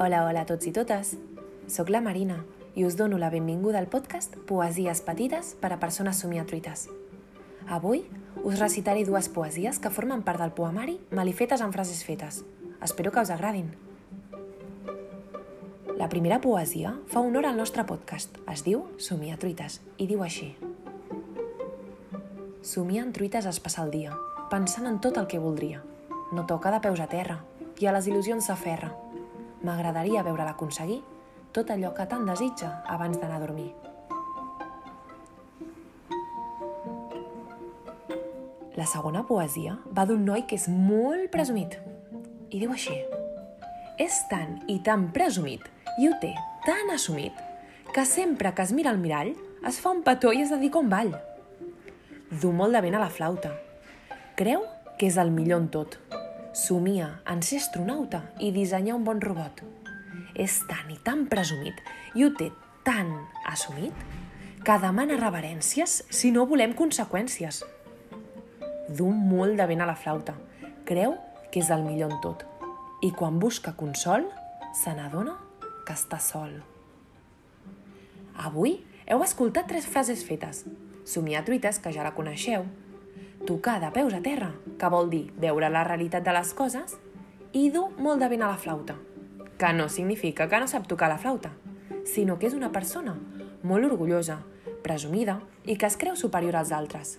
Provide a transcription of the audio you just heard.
Hola, hola a tots i totes. Soc la Marina i us dono la benvinguda al podcast Poesies petites per a persones somiatruites. Avui us recitaré dues poesies que formen part del poemari Malifetes en frases fetes. Espero que us agradin. La primera poesia fa honor al nostre podcast. Es diu Somiatruites i diu així. Somien truites es passa el dia, pensant en tot el que voldria. No toca de peus a terra i a les il·lusions s'aferra. M'agradaria veure-la aconseguir tot allò que tant desitja abans d'anar a dormir. La segona poesia va d'un noi que és molt presumit. I diu així. És tan i tan presumit i ho té tan assumit que sempre que es mira al mirall es fa un petó i es dedica a un ball. Du molt de vent a la flauta. Creu que és el millor en tot. Somia en ser astronauta i dissenyar un bon robot. És tan i tan presumit i ho té tan assumit que demana reverències si no volem conseqüències. Du molt de vent a la flauta. Creu que és el millor en tot. I quan busca consol, se n'adona que està sol. Avui heu escoltat tres frases fetes. Somiar truites, que ja la coneixeu. Tocar de peus a terra, que vol dir veure la realitat de les coses. I dur molt de vent a la flauta, que no significa que no sap tocar la flauta, sinó que és una persona molt orgullosa, presumida i que es creu superior als altres.